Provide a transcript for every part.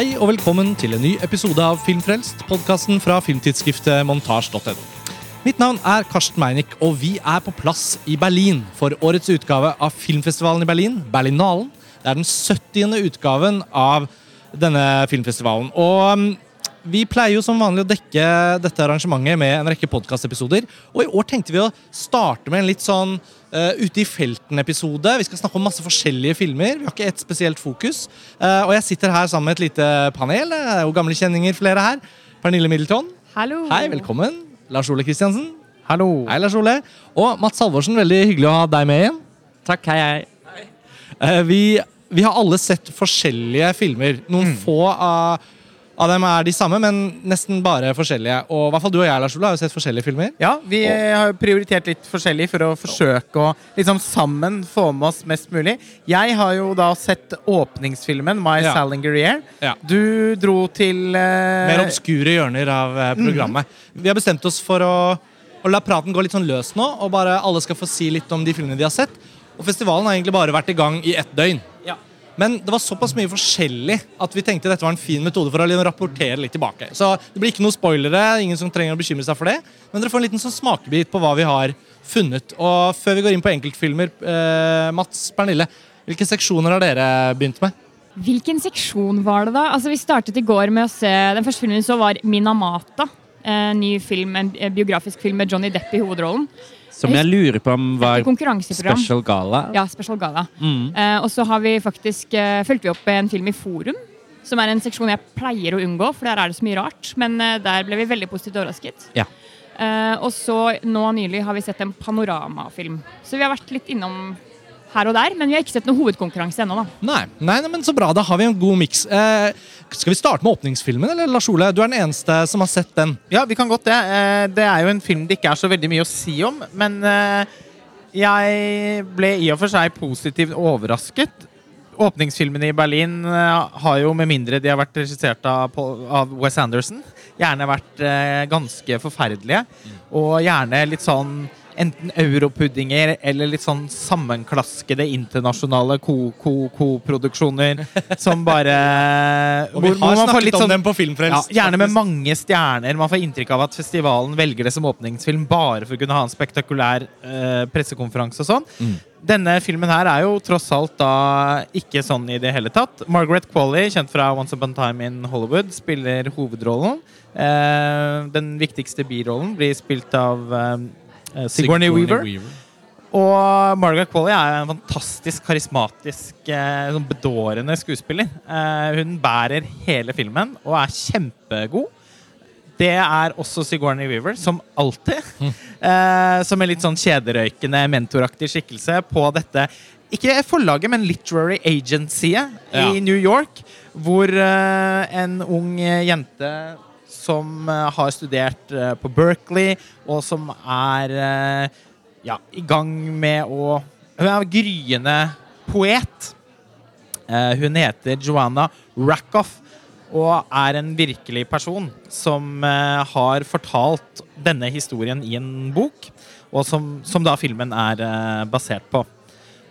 Hei og velkommen til en ny episode av Filmfrelst, podkasten fra filmtidsskriftet montasj.no. Mitt navn er Karsten Meinick, og vi er på plass i Berlin for årets utgave av filmfestivalen i Berlin, Berlinalen. Det er den 70. utgaven av denne filmfestivalen. Og um, vi pleier jo som vanlig å dekke dette arrangementet med en rekke podkastepisoder. Og i år tenkte vi å starte med en litt sånn uh, ute i felten-episode. Vi skal snakke om masse forskjellige filmer. Vi har ikke ett spesielt fokus. Uh, og jeg sitter her sammen med et lite panel. Det er jo gamle kjenninger, flere her. Pernille Middleton. Hallo. Hei, velkommen. Lars Ole Kristiansen. Hallo. Hei, Lars Ole. Og Mats Halvorsen, veldig hyggelig å ha deg med igjen. Takk, hei, hei. Uh, vi, vi har alle sett forskjellige filmer. Noen få av, av dem er de samme, men nesten bare forskjellige. Og i hvert fall du og jeg Lars Ola, har jo sett forskjellige filmer. Ja, vi har prioritert litt forskjellig for å forsøke å liksom sammen få med oss mest mulig. Jeg har jo da sett åpningsfilmen My Ja. Salinger Year. Ja. Du dro til uh... Mer obskure hjørner av eh, programmet. Vi har bestemt oss for å, å la praten gå litt sånn løs nå, og bare alle skal få si litt om de filmene de har sett. Og festivalen har egentlig bare vært i gang i ett døgn. Men det var såpass mye forskjellig at vi tenkte dette var en fin metode for å liksom rapportere litt tilbake. Så det blir ikke noen spoilere, ingen som trenger å bekymre seg for det. Men dere får en liten sånn smakebit på hva vi har funnet. Og før vi går inn på enkeltfilmer, eh, Mats, Pernille, hvilke seksjoner har dere begynt med? Hvilken seksjon var det, da? Altså, vi startet i går med å se Den første filmen vi så, var Minamata. En ny film, en eh, biografisk film med Johnny Depp i hovedrollen. Som jeg lurer på om var Special Gala. Ja, Special Gala. Mm. Eh, og så har vi faktisk eh, fulgte vi opp en film i Forum. Som er en seksjon jeg pleier å unngå, for der er det så mye rart. Men eh, der ble vi veldig positivt overrasket. Ja. Eh, og så nå nylig har vi sett en panoramafilm. Så vi har vært litt innom her og der, men vi har ikke sett noen hovedkonkurranse ennå. da. Nei, nei, nei, men så bra. Da har vi en god miks. Eh, skal vi starte med åpningsfilmen, eller Lars Ole? Du er den eneste som har sett den. Ja, vi kan godt det. Eh, Det er jo en film det ikke er så veldig mye å si om, men eh, jeg ble i og for seg positivt overrasket. Åpningsfilmene i Berlin eh, har jo, med mindre de har vært regissert av, av Wes Anderson, gjerne vært eh, ganske forferdelige. Og gjerne litt sånn enten europuddinger eller litt sånn sammenklaskede internasjonale ko-ko-ko-produksjoner som bare Og vi har snakket sånn, om dem på Filmfrelst. ja, gjerne med mange stjerner. Man får inntrykk av at festivalen velger det som åpningsfilm bare for å kunne ha en spektakulær eh, pressekonferanse og sånn. Mm. Denne filmen her er jo tross alt da ikke sånn i det hele tatt. Margaret Qualley, kjent fra Once Upon a Time in Hollywood, spiller hovedrollen. Eh, den viktigste birollen blir spilt av eh, Sigourney Weaver. Og Margaret Qualley er en fantastisk karismatisk, eh, sånn bedårende skuespiller. Eh, hun bærer hele filmen og er kjempegod. Det er også Sigourney Weaver, som alltid. Eh, som en litt sånn kjederøykende, mentoraktig skikkelse på dette Ikke forlaget, men Literary Agency Ja. i New York. Hvor eh, en ung eh, jente som eh, har studert eh, på Berkeley, og som er eh, ja, i gang med å Hun er gryende poet. Hun heter Joanna Rackoff og er en virkelig person som har fortalt denne historien i en bok, og som, som da filmen er basert på.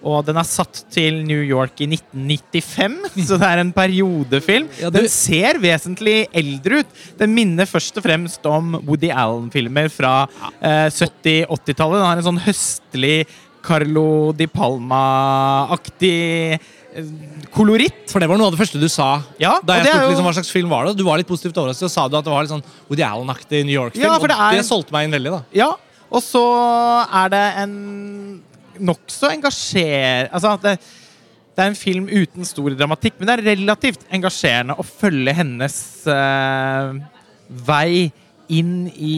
Og den er satt til New York i 1995, så det er en periodefilm. Ja, Den ser vesentlig eldre ut. Den minner først og fremst om Woody Allen-filmer fra eh, 70-80-tallet. Den har en sånn høstlig Carlo Di Palma-aktig eh, koloritt. For det var noe av det første du sa. Ja, Da jeg spurte jo- liksom, hva slags film var det, du var litt positivt overrasket, og sa du at det var litt sånn Woody Allen-aktig New York-film. Ja, det er- det solgte meg inn veldig. da Ja, og så er det en nokså engasjer... Altså det, det er en film uten stor dramatikk, men det er relativt engasjerende å følge hennes uh, vei inn i,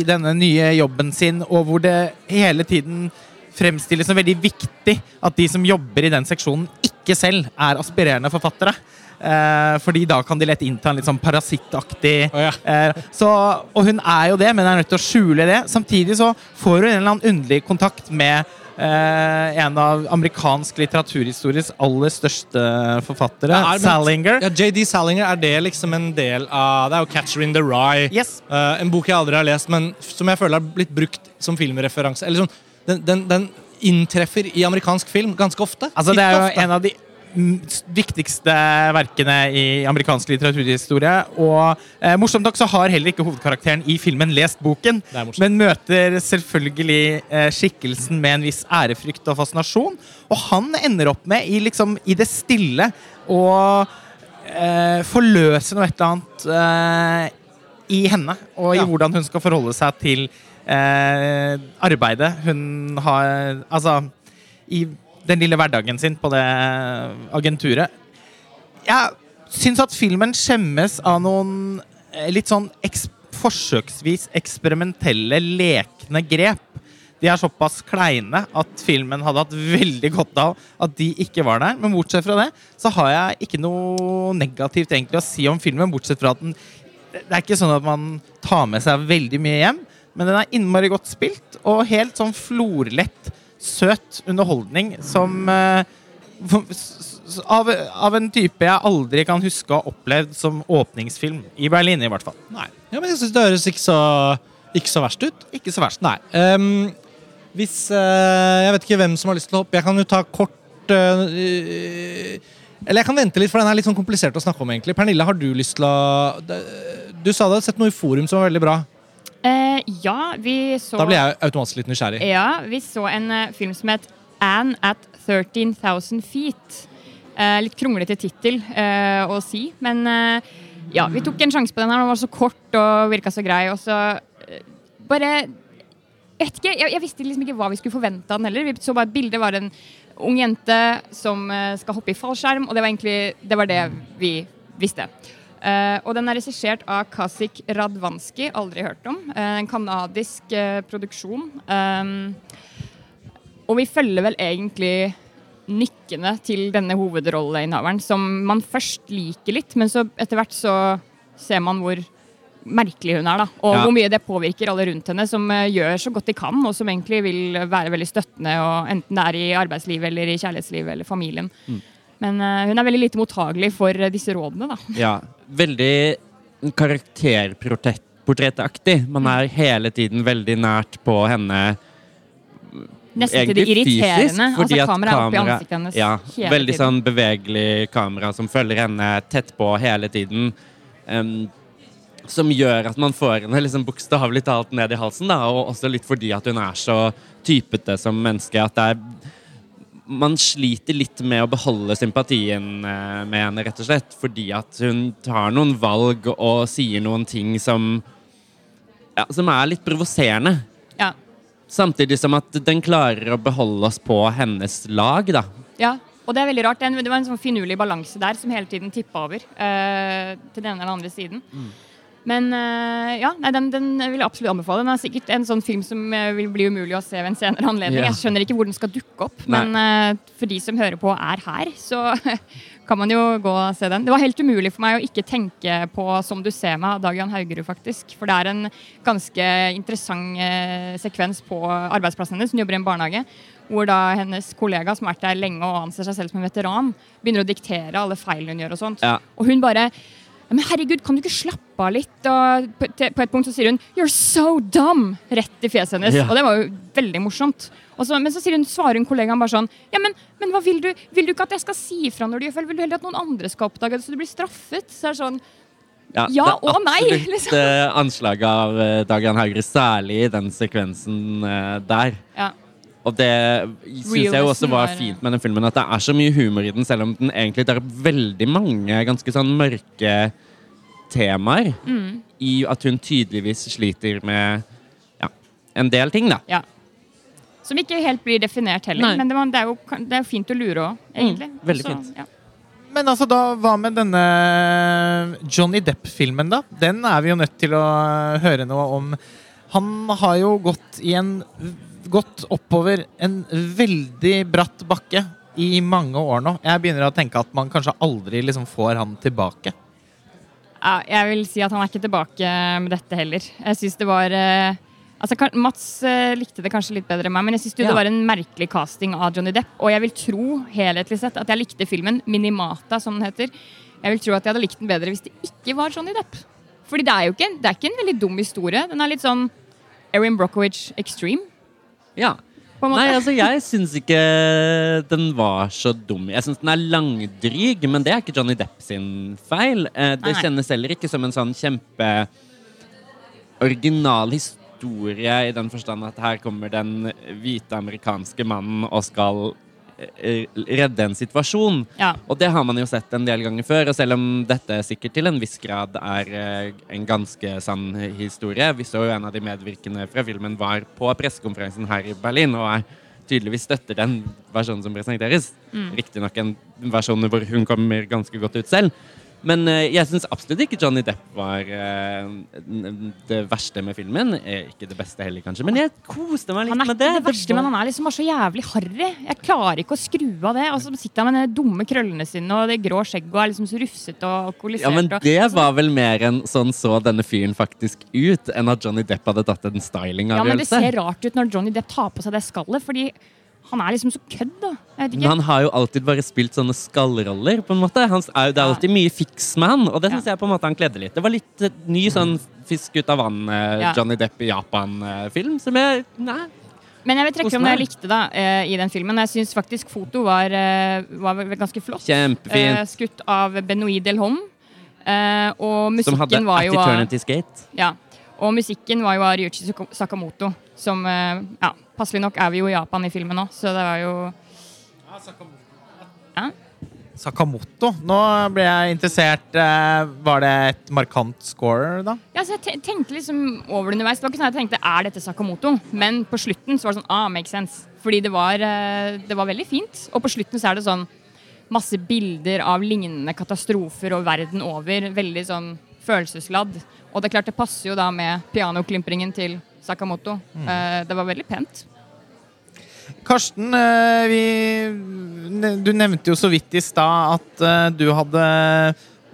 i denne nye jobben sin, og hvor det hele tiden fremstilles som veldig viktig at de som jobber i den seksjonen, ikke selv er aspirerende forfattere. Eh, fordi da kan de lett innta en litt sånn parasittaktig oh, ja. eh, så, Og hun er jo det, men er nødt til å skjule det. Samtidig så får hun en eller annen underlig kontakt med eh, en av amerikansk litteraturhistories aller største forfattere, Ja, er- men- Salinger. Ja, JD Salinger, er det liksom en del av Det er jo 'Catcher in the Rye'. Yes. Eh, en bok jeg aldri har lest, men som jeg føler har blitt brukt som filmreferanse. Eller sånn, den, den, den inntreffer i amerikansk film ganske ofte. Altså, det er jo ofte. en av de viktigste verkene i amerikansk litteraturhistorie. Og eh, morsomt nok så har heller ikke hovedkarakteren i filmen lest boken, men møter selvfølgelig eh, skikkelsen med en viss ærefrykt og fascinasjon. Og han ender opp med, i, liksom, i det stille, å eh, forløse noe et eller annet eh, i henne, og i Ja. hvordan hun skal forholde seg til eh, arbeidet hun har Altså i den lille hverdagen sin på det agenturet. Jeg syns at filmen skjemmes av noen eh, litt sånn eks forsøksvis eksperimentelle, lekne grep. De er såpass kleine at filmen hadde hatt veldig godt av at de ikke var der. Men bortsett fra det så har jeg ikke noe negativt egentlig å si om filmen. Bortsett fra at den Det er ikke sånn at man tar med seg veldig mye hjem, men den er innmari godt spilt og helt sånn florlett, søt underholdning som eh, av, av en type jeg aldri kan huske å ha opplevd som åpningsfilm. I Berlin, i hvert fall. Nei. Ja, men jeg syns det høres ikke så, ikke så verst ut. Ikke så verst. Nei. Um, hvis uh, Jeg vet ikke hvem som har lyst til å hoppe. Jeg kan jo ta kort uh, Eller jeg kan vente litt, for den er litt sånn komplisert å snakke om. egentlig Pernille, har du lyst til å Du sa du hadde sett noe i forum som var veldig bra. Eh, ja, vi så Da blir jeg automatisk litt nysgjerrig. Ja, vi så en eh, film som het Anne at 13,000 Feet. Eh, litt kronglete tittel eh, å si, men eh, ja, vi tok en sjanse på den her. Den var så kort og virka så grei. Og så eh, bare vet ikke, jeg, jeg visste liksom ikke hva vi skulle forvente av den heller. Vi så bare et bilde var en ung jente som skal hoppe i fallskjerm, og det var egentlig det, var det vi visste. Eh, og den er regissert av Kasik Radvanski, aldri hørt om. Uh, en kanadisk uh, produksjon. Um, og vi følger vel egentlig nykkene til denne hovedrolleinnehaveren, som man først liker litt, men så etter hvert så ser man hvor merkelig hun er, da. Og Ja. hvor mye det påvirker alle rundt henne, som gjør så godt de kan, og som egentlig vil være veldig støttende, og enten det er i arbeidslivet eller i kjærlighetslivet eller familien. Men eh, hun er veldig lite mottagelig for eh, disse rådene, da. Ja, veldig karakterportrettaktig. Man er hele tiden veldig nært på henne. Nesten til det fysisk, irriterende. fordi Altså kameraet er oppe i ansiktet hennes Ja, veldig tiden. sånn bevegelig kamera som følger henne tett på hele tiden. Um, som gjør at man får henne liksom bokstavelig talt ned i halsen. Da, og også litt fordi at hun er så typete som menneske at det er man sliter litt med å beholde sympatien eh, med henne, rett og slett. Fordi at hun tar noen valg og sier noen ting som ja, Som er litt provoserende. Ja. Samtidig som at den klarer å beholde oss på hennes lag, da. Ja, og det er veldig rart. Det var en sånn finurlig balanse der som hele tiden tippa over eh, til den eller andre siden. Men eh, ja, nei, den, den vil jeg absolutt anbefale. Den er sikkert en sånn film som eh, vil bli umulig å se ved en senere anledning. Yeah. Jeg skjønner ikke hvor den skal dukke opp, Nei. men eh, for de som hører på er her, så kan man jo gå og se den. Det var helt umulig for meg å ikke tenke på 'Som du ser meg' av Dag Jan Haugerud, faktisk. For det er en ganske interessant sekvens på arbeidsplassen hennes. Hun jobber i en barnehage. Hvor da hennes kollega, som har vært der lenge og anser seg selv som en veteran, begynner å diktere alle feilene hun gjør. Og sånt. Ja. Og hun bare «Ja, men herregud, kan du ikke slappe av litt? Og på, et punkt så sier hun 'You're so dumb!' rett i fjeset hennes. Ja. Og det var jo veldig morsomt. Og så, men så sier hun, svarer hun kollegaen bare sånn 'Ja, men, men hva vil du? Vil du ikke at jeg skal si ifra når du gjør feil? Vil du heller at noen andre skal oppdage det, så du blir straffet?' Så er det sånn Ja det er og nei, liksom. eh, anslag av uh, Dagan Haugre, særlig i den sekvensen eh, der. Ja. Og det syns jeg også var var- fint med den filmen, at det er så mye humor i den, selv om den egentlig det er veldig mange ganske sånn mørke temaer. Mm. I at hun tydeligvis sliter med ja, en del ting, da. ja. Som ikke helt blir definert heller. Nei. Men det, var, det, er jo, det er jo fint å lure òg, egentlig. veldig Så, fint. ja. Men altså, da, hva med denne Johnny Depp-filmen, da? Den er vi jo nødt til å høre noe om. Han har jo gått i en Gått oppover en veldig bratt bakke i mange år nå. Jeg begynner å tenke at man kanskje aldri liksom får han tilbake. Ja, jeg vil si at han er ikke tilbake med dette heller. Jeg syns det var eh, altså, Mats eh, likte det kanskje litt bedre enn meg, men jeg syns Ja. det var en merkelig casting av Johnny Depp. Og jeg vil tro helhetlig sett at jeg likte filmen Minimata, som den heter. Jeg vil tro at jeg hadde likt den bedre hvis det ikke var Johnny Depp. Fordi det er jo ikke, det er ikke en veldig dum historie. Den er litt sånn Erin Brockovich extreme. Ja. Nei, altså jeg syns ikke den var så dum. Jeg syns den er langdryg, men det er ikke Johnny Depp sin feil. Eh, Det kjennes heller ikke som en sånn kjempe original historie i den forstand at her kommer den hvite amerikanske mannen og skal redde en situasjon. Ja. Og det har man jo sett en del ganger før, og selv om dette sikkert til en viss grad er eh, en ganske sann historie Vi så jo en av de medvirkende fra filmen var på pressekonferansen her i Berlin og er tydeligvis støtter den versjonen som presenteres. Mm. Riktignok en versjon hvor hun kommer ganske godt ut selv. Men eh, jeg syns absolutt ikke Johnny Depp var eh, det verste med filmen. Eh, ikke det beste heller, kanskje, men jeg koste meg litt med det. Han er ikke det. det verste, men han er liksom bare så jævlig harry. Jeg klarer ikke å skru av det. Og så sitter han med de dumme krøllene sine og det grå skjegget og er liksom så rufsete og alkoholisert. Ja, men Det var vel mer enn sånn så denne fyren faktisk ut, enn at Johnny Depp hadde tatt en Ja, men det ser rart ut når Johnny Depp tar på seg det skallet, fordi han er liksom så kødd, da. Men han har jo alltid bare spilt sånne skallroller. på en måte. Han, det er alltid mye fiks med han, og det Ja. jeg på en måte han kledde litt. Det var litt eh, ny sånn fisk ut av vann, eh, Ja. Johnny Depp i Japan-film, som jeg Nei. Men jeg vil trekke fram det jeg likte da, eh, i den filmen. Jeg syns faktisk foto var, var ganske flott. Kjempefint. skutt av Benoit Delhomme. Og Som hadde musikken var At jo av Eternity's Skate. Ja. Og musikken var jo av Ryuchi Sakamoto, som Ja, passelig nok er vi jo i Japan i filmen nå, så det var jo Ja. Sakamoto. Nå ble jeg interessert. eh, Var det et markant scorer, da? Ja, så jeg tenkte liksom over det underveis. Det var ikke sånn at jeg tenkte er dette Sakamoto, men på slutten så var det sånn ah, makes sense. Fordi det var, eh, det var veldig fint. Og på slutten så er det sånn masse bilder av lignende katastrofer og verden over. Veldig sånn følelsesladd. Og det er klart det passer jo da med pianoklimpringen til Sakamoto. Eh, Det var veldig pent. Karsten, eh, vi, du nevnte jo så vidt i stad at eh, du hadde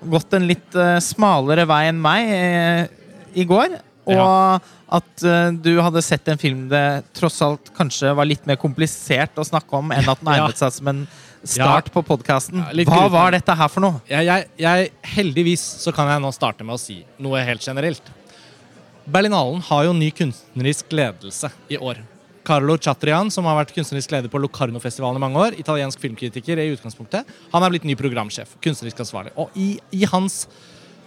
gått en litt smalere vei enn meg i går. Og Ja. at du hadde sett en film det tross alt kanskje var litt mer komplisert å snakke om enn at den egnet seg som en start på podkasten. Ja, Hva var dette her for noe? Jeg, jeg, jeg, heldigvis så kan jeg nå starte med å si noe helt generelt. Berlinalen har jo ny kunstnerisk ledelse i år. Carlo Chatrian, som har vært kunstnerisk leder på Locarno-festivalen i mange år, italiensk filmkritiker i utgangspunktet, han er blitt ny programsjef, kunstnerisk ansvarlig. Og i, i hans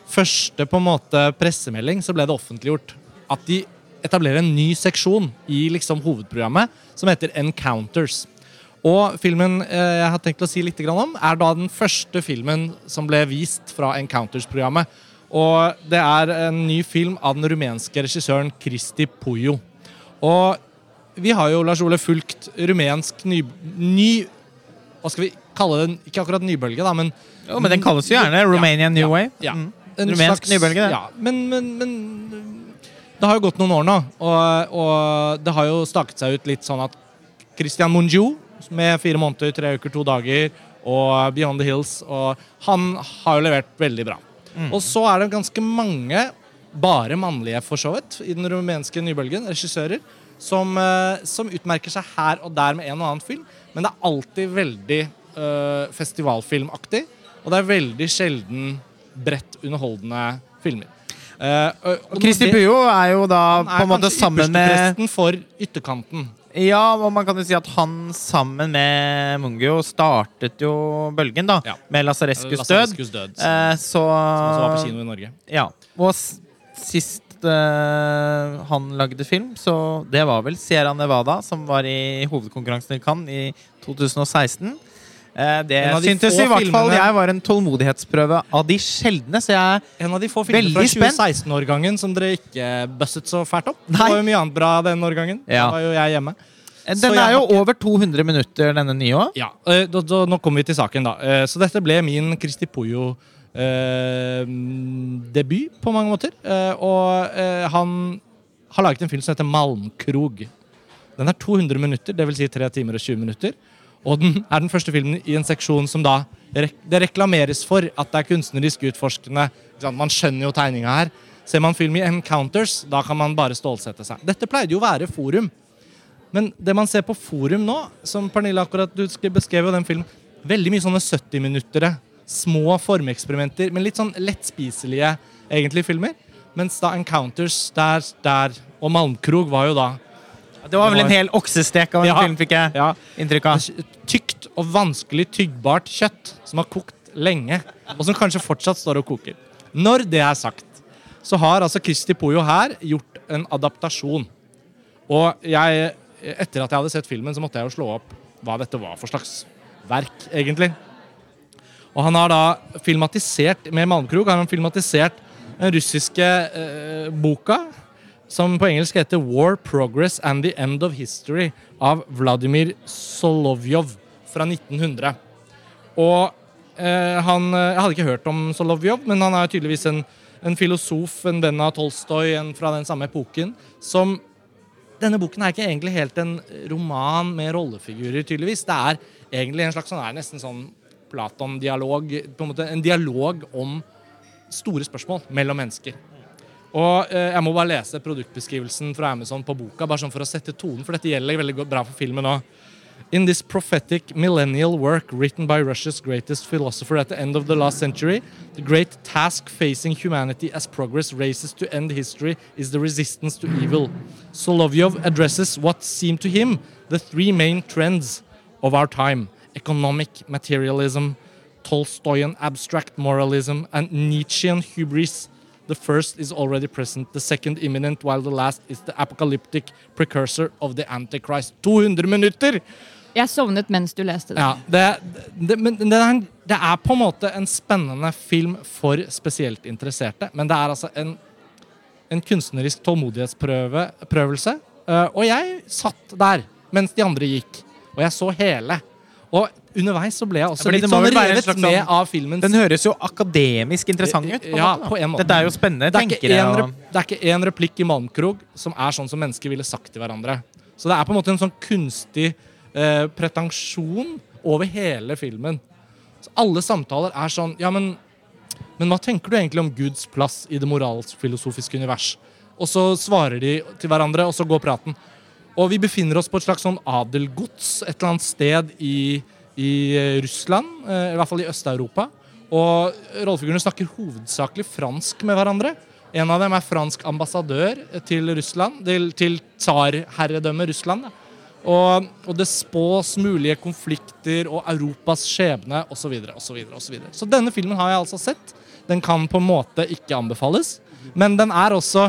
første på en måte pressemelding så ble det offentliggjort at de etablerer en ny seksjon i liksom hovedprogrammet som heter Encounters. Og filmen eh, jeg har tenkt å si litt om, er da den første filmen som ble vist fra Encounters-programmet. Og det er en ny film av den rumenske regissøren Kristi Pujo. Og vi har jo, Lars Ole, fulgt rumensk ny, ny Hva skal vi kalle det? Ikke akkurat nybølge, da, men Jo, men Den kalles jo gjerne Romanian New ja, Way. Ja. Mm. En Rumensk nybølge, det. Ja, men, men, men det har jo gått noen år nå, og, og det har jo staket seg ut litt sånn at Christian Mungiu, med fire måneder, tre uker, to dager, og Beyond the Hills, og han har jo levert veldig bra. Mm. Og så er det ganske mange, bare mannlige for så vidt, i den rumenske nybølgen, regissører, som, eh, som utmerker seg her og der med en og annen film, men det er alltid veldig eh, festivalfilmaktig, og det er veldig sjelden bredt underholdende filmer. Kristi og- er jo da han på en måte sammen med ypperstepresten for ytterkanten. Ja, og man kan jo si at han sammen med Mungio startet jo bølgen, da. Ja. Med Lasarescus død. Død. Som Eh, så også var på kino i Norge. Ja. Og sist eh, han lagde film, så det var vel Sierra Nevada, som var i hovedkonkurransen i Cannes i 2016. Eh, det syntes i hvert fall jeg var en tålmodighetsprøve av de sjeldne, så jeg En av de få filmene fra 2016-årgangen som dere ikke busset så fælt opp. Det var jo mye annet bra den årgangen. Ja. Da var jo jeg hjemme. Den Så jeg er jo over 200 minutter, denne nye òg. Ja, eh, da, da, Nå kommer vi til saken, da. Eh, Så dette ble min Kristi Pujo-debut på mange måter. Eh, Og eh, han har laget en film som heter Malmkrog. Den er 200 minutter, dvs. Si 3 timer og 20 minutter. Og den er den første filmen i en seksjon som da Det reklameres for at det er kunstnerisk utforskende. Man skjønner jo tegninga her. Ser man film i Encounters, da kan man bare stålsette seg. Dette pleide jo å være Forum. Men det man ser på Forum nå, som Pernille akkurat du beskrev jo den filmen, veldig mye sånne 70-minuttere, små formeksperimenter, men litt sånn lettspiselige egentlig filmer. Mens da Encounters der, der og Malmkrog var jo da Det var vel en hel oksestek av en Ja. film, fikk jeg Ja, inntrykk av. Tykt og vanskelig tyggbart kjøtt som har kokt lenge, og som kanskje fortsatt står og koker. Når det er sagt, så har altså Kristi Pojo her gjort en adaptasjon. Og jeg, etter at jeg hadde sett filmen, så måtte jeg jo slå opp hva dette var for slags verk, egentlig. Og han har da filmatisert, med Malmkrog har han filmatisert den russiske eh, boka, som på engelsk heter War, Progress and the End of History av Vladimir Solovjov fra 1900. Og eh, han eh, Jeg hadde ikke hørt om Solovjov, men han er tydeligvis en, en filosof, en venn av Tolstoy, en fra den samme epoken, som denne boken er ikke egentlig helt en roman med rollefigurer, tydeligvis. Det er egentlig en slags sånn, er nesten sånn Platon-dialog. på En måte en dialog om store spørsmål mellom mennesker. Og eh, Jeg må bare lese produktbeskrivelsen fra Amazon på boka, bare sånn for å sette tonen, for dette gjelder veldig bra for filmen òg. In this prophetic millennial work written by Russia's greatest philosopher at the end of the last century, the great task facing humanity as progress races to end history is the resistance to evil. Solovyov addresses what seem to him the three main trends of our time economic materialism, Tolstoyan abstract moralism, and Nietzschean hubris. The first is already present, the second imminent, while the last is the apocalyptic precursor of the Antichrist. 200 minutter! Jeg sovnet mens du leste det. Ja, det, det, men det er, det er på en måte en spennende film for spesielt interesserte, men det er altså en, en kunstnerisk tålmodighetsprøvelse. Uh, og jeg satt der mens de andre gikk, og jeg så hele. Og underveis så ble jeg også litt sånn revet med sånn- av filmen. Den høres jo akademisk interessant ut. På Ja, måte, på en måte. Dette er jo spennende det er, ikke tenkere. en, og- det er ikke en replikk i Malmkrog som er sånn som mennesker ville sagt til hverandre. Så det er på en måte en sånn kunstig eh, pretensjon over hele filmen. Så alle samtaler er sånn Ja, men, men hva tenker du egentlig om Guds plass i det moralsk-filosofiske univers? Og så svarer de til hverandre, og så går praten. Og vi befinner oss på et slags sånn adelgods et eller annet sted i, i eh, Russland, eh, i hvert fall i Øst-Europa. Og rollefigurene snakker hovedsakelig fransk med hverandre. En av dem er fransk ambassadør til Russland, til, til tsarherredømmet Russland. Og, og det spås mulige konflikter og Europas skjebne osv. Så, videre, og så, videre, og så, videre. så denne filmen har jeg altså sett. Den kan på en måte ikke anbefales, men den er også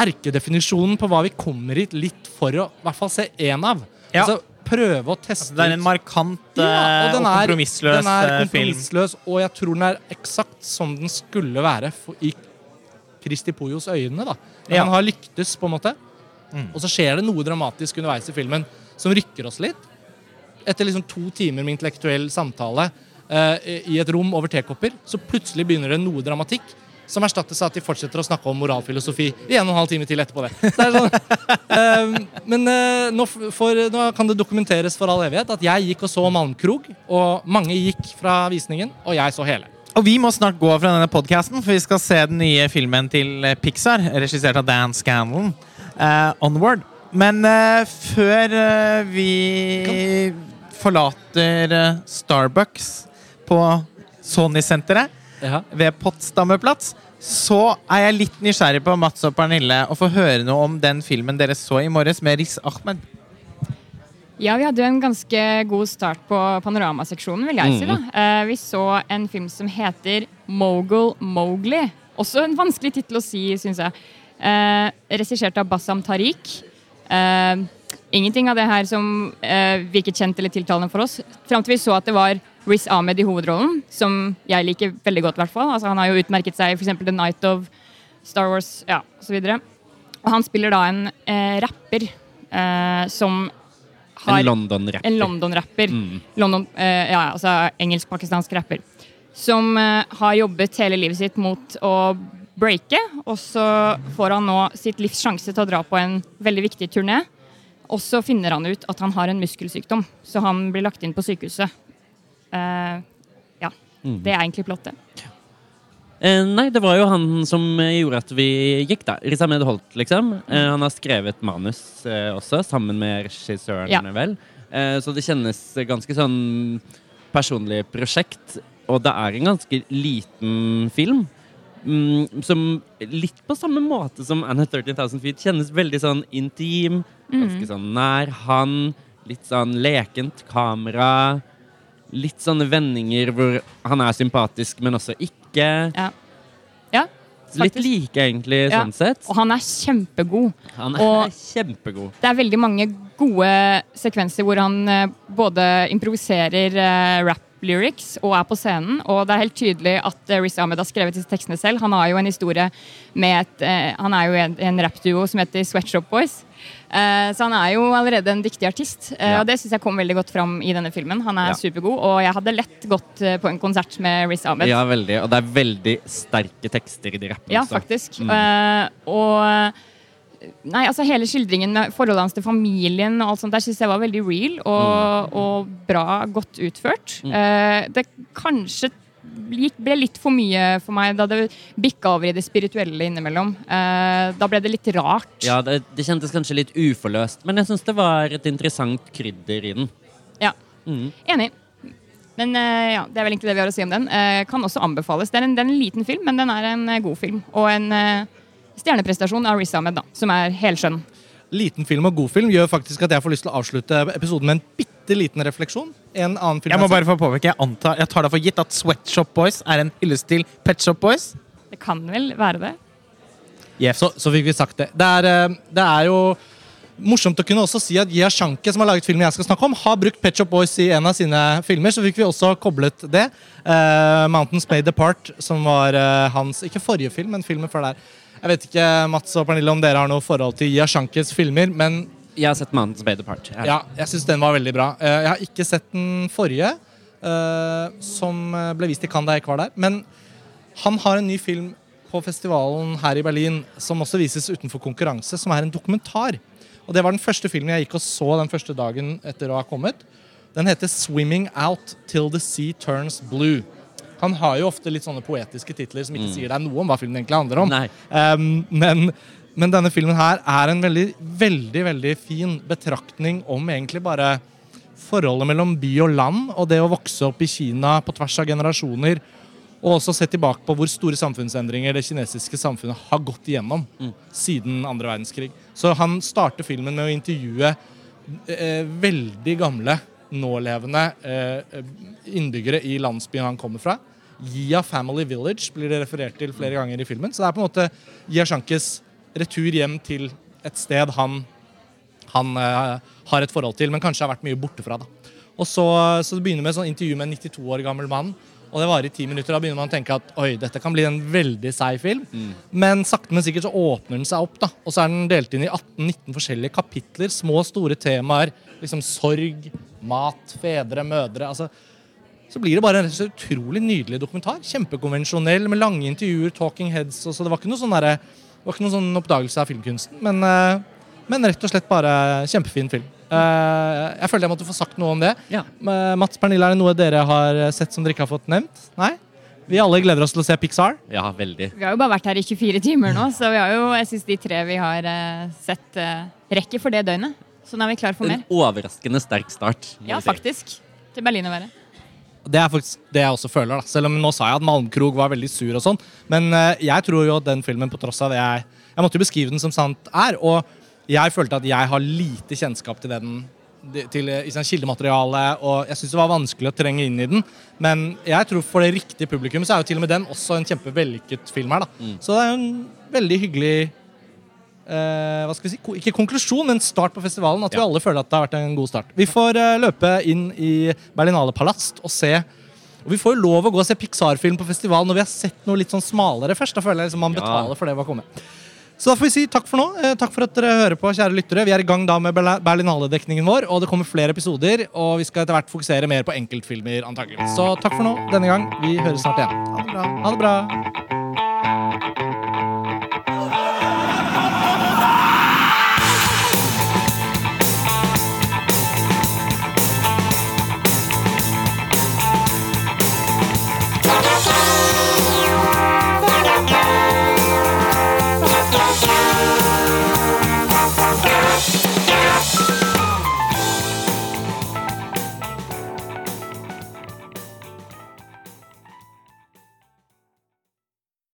erkedefinisjonen på hva vi kommer hit litt for å i hvert fall se én av. Ja. Altså prøve å teste ut Det er en markant ja, eh, og og den er, kompromissløs den er kompromissløs film. og jeg tror den er eksakt som den skulle være for, i Kristi Pojos øyne. da. Ja. Har lyktes, på en måte. Mm. Og så skjer det noe dramatisk underveis i filmen som rykker oss litt. Etter liksom to timer med intellektuell samtale eh, i et rom over tekopper, så plutselig begynner det noe dramatikk. Som erstattes av at de fortsetter å snakke om moralfilosofi i en og en halv time til etterpå. det. Det sånn, eh, men eh, nå, for, nå kan det dokumenteres for all evighet at jeg gikk og så Malmkrog, og mange gikk fra visningen, og jeg så hele. Og vi må snart gå fra denne podcasten, for vi skal se den nye filmen til eh, Pixar, regissert av Dan Scanlon, uh, Onward. Men uh, før uh, vi forlater Starbucks på Sony-senteret ved Potsdamer så er jeg litt nysgjerrig på Mats og Pernille å få høre noe om den filmen dere så i morges med Riz Ahmed. Ja, vi hadde jo en ganske god start på panoramaseksjonen, vil jeg si. da. Eh, vi så en film som heter Mogul Mowgli. Også en vanskelig tittel å si, syns jeg. Uh, Regissert av Bassam Tariq. Eh, ingenting av det her som eh, virket kjent eller tiltalende for oss. Fram til vi så at det var Riz Ahmed i hovedrollen, som jeg liker veldig godt. i hvert fall. Altså, han har jo utmerket seg i f.eks. The Night of Star Wars ja, osv. Og han spiller da en eh, rapper eh, som har En London-rapper. en London-rapper. Mm. London, eh, ja, altså engelsk-pakistansk rapper. Som eh, har jobbet hele livet sitt mot å breake, og så får han nå sitt livs sjanse til å dra på en veldig viktig turné. Og så finner han ut at han har en muskelsykdom, så han blir lagt inn på sykehuset. Uh, ja. Mm. Det er egentlig plottet. Eh, nei, det var jo han som gjorde at vi gikk, da. Riz Ahmed Holt, liksom. Eh, han har skrevet manus eh, også, sammen med regissøren, Ja. vel. Eh, så det kjennes ganske sånn personlig prosjekt. Og det er en ganske liten film. Mm, som litt på samme måte som Anna 13,000 Feet kjennes veldig sånn intim. Ganske sånn nær han. Litt sånn lekent kamera. Litt sånne vendinger hvor han er sympatisk, men også ikke. Ja. ja Litt like, egentlig, Ja. sånn sett. Og han er kjempegod. Han er og- kjempegod. Det er veldig mange gode sekvenser hvor han eh, både improviserer eh, rap lyrics og er på scenen. Og det er helt tydelig at eh, Riz Ahmed har skrevet disse tekstene selv. Han har jo en historie med et eh, Han er jo en, en rappduo som heter Sweatshop Boys. Eh, så han er jo allerede en dyktig artist, eh, Ja. og det syns jeg kom veldig godt fram i denne filmen. Han er Ja. supergod, og jeg hadde lett gått på en konsert med Riz Ahmed. Ja, veldig. Og det er veldig sterke tekster i de rappene Ja, faktisk. Mm. Eh, og Nei, altså Hele skildringen med forholdet hans til familien og alt sånt der synes jeg var veldig real og, og bra, godt utført. Mm. Eh, det kanskje ble litt for mye for meg da det bikka over i det spirituelle innimellom. Eh, da ble det litt rart. Ja, det, det kjentes kanskje litt uforløst, men jeg syns det var et interessant krydder i den. Ja, Mm. Enig. Men uh, ja, det er vel egentlig det vi har å si om den. Uh, kan også anbefales. Det er, en, det er en liten film, men den er en uh, god film. Og en stjerneprestasjon av Riz Ahmed, da, som er helskjønn. Liten film og god film gjør faktisk at jeg får lyst til å avslutte episoden med en bitte liten refleksjon. En annen film Jeg må bare få påpeke, jeg, antar, jeg tar det for gitt at Sweatshop Boys er en hyllest til Pet Shop Boys. Det kan vel være det? Yes. Så, så fikk vi sagt det. Det er, eh, det er jo morsomt å kunne også si at Gia Shanke, som har laget filmen jeg skal snakke om, har brukt Pet Shop Boys i en av sine filmer. Så fikk vi også koblet det. Uh, Mountains Made Apart, som var uh, hans Ikke forrige film, men filmen før der. Jeg vet ikke, Mats og Pernille, om dere har noe forhold til Jia Shankes filmer, men Jeg har sett Mountains Bay Apart'. Ja. ja, jeg syns den var veldig bra. Eh, Jeg har ikke sett den forrige, eh, som ble vist i Cannes da jeg ikke var der. Men han har en ny film på festivalen her i Berlin som også vises utenfor konkurranse, som er en dokumentar. Og Det var den første filmen jeg gikk og så den første dagen etter å ha kommet. Den heter 'Swimming Out Till The Sea Turns Blue'. Han har jo ofte litt sånne poetiske titler som ikke sier deg noe om hva filmen egentlig handler om. Um, men, men denne filmen her er en veldig, veldig veldig fin betraktning om egentlig bare forholdet mellom by og land, og det å vokse opp i Kina på tvers av generasjoner. Og også se tilbake på hvor store samfunnsendringer det kinesiske samfunnet har gått igjennom siden andre verdenskrig. Så han starter filmen med å intervjue eh, veldig gamle, nålevende eh, innbyggere i landsbyen han kommer fra. Gia Family Village blir det referert til flere ganger i filmen. Så det er på en måte Jia Shankes retur hjem til et sted han, han eh, har et forhold til, men kanskje har vært mye borte fra. Da. Og så, så det begynner med et sånn intervju med en 92 år gammel mann. Og det varer i ti minutter. Da begynner man å tenke at oi, dette kan bli en veldig seig film. Men sakte, men sikkert så åpner den seg opp. da. Og så er den delt inn i 18-19 forskjellige kapitler. Små, store temaer. Liksom sorg, mat, fedre, mødre. altså så blir det bare en så utrolig nydelig dokumentar. Kjempekonvensjonell med lange intervjuer, talking heads. Og så det var ikke noe sånn, der, det var ikke noen sånn oppdagelse av filmkunsten, men, eh, men rett og slett bare kjempefin film. Eh, jeg følte jeg måtte få sagt noe om det. Ja. Eh, Mats Pernille, er det noe dere har sett som dere ikke har fått nevnt? Nei? Vi alle gleder oss til å se Pixar. ja, veldig. Vi har jo bare vært her i 24 timer nå, så vi har jo, jeg syns de tre vi har sett, rekker for det døgnet. Så nå er vi klar for En mer. overraskende sterk start. Ja, si. faktisk. Til Berlin å være. Det er faktisk det jeg også føler. da. Selv om nå sa jeg at Malmkrog var veldig sur og sånn. Men eh, jeg tror jo at den filmen, på tross av det jeg Jeg måtte jo beskrive den som sant er. Og jeg følte at jeg har lite kjennskap til den til eh, i sånn kildemateriale, og jeg syns det var vanskelig å trenge inn i den. Men jeg tror for det riktige publikum så er jo til og med den også en kjempevellykket film her. da. Så det er jo en veldig hyggelig eh, hva skal vi si, Ikke konklusjon, men start på festivalen. At vi alle føler at det har vært en god start. Vi får eh, løpe inn i Berlinale Palast og se og Vi får jo lov å gå og se Pixar-film på festivalen når vi har sett noe litt sånn smalere først. Da føler jeg liksom man Ja. betaler for det å komme. Så da får vi si takk for nå. Eh, takk for at dere hører på, kjære lyttere. Vi er i gang da med Berlinale-dekningen vår, og det kommer flere episoder. Og vi skal etter hvert fokusere mer på enkeltfilmer, antakeligvis. Så takk for nå denne gang. Vi høres snart igjen. Ha det bra. Ha det bra.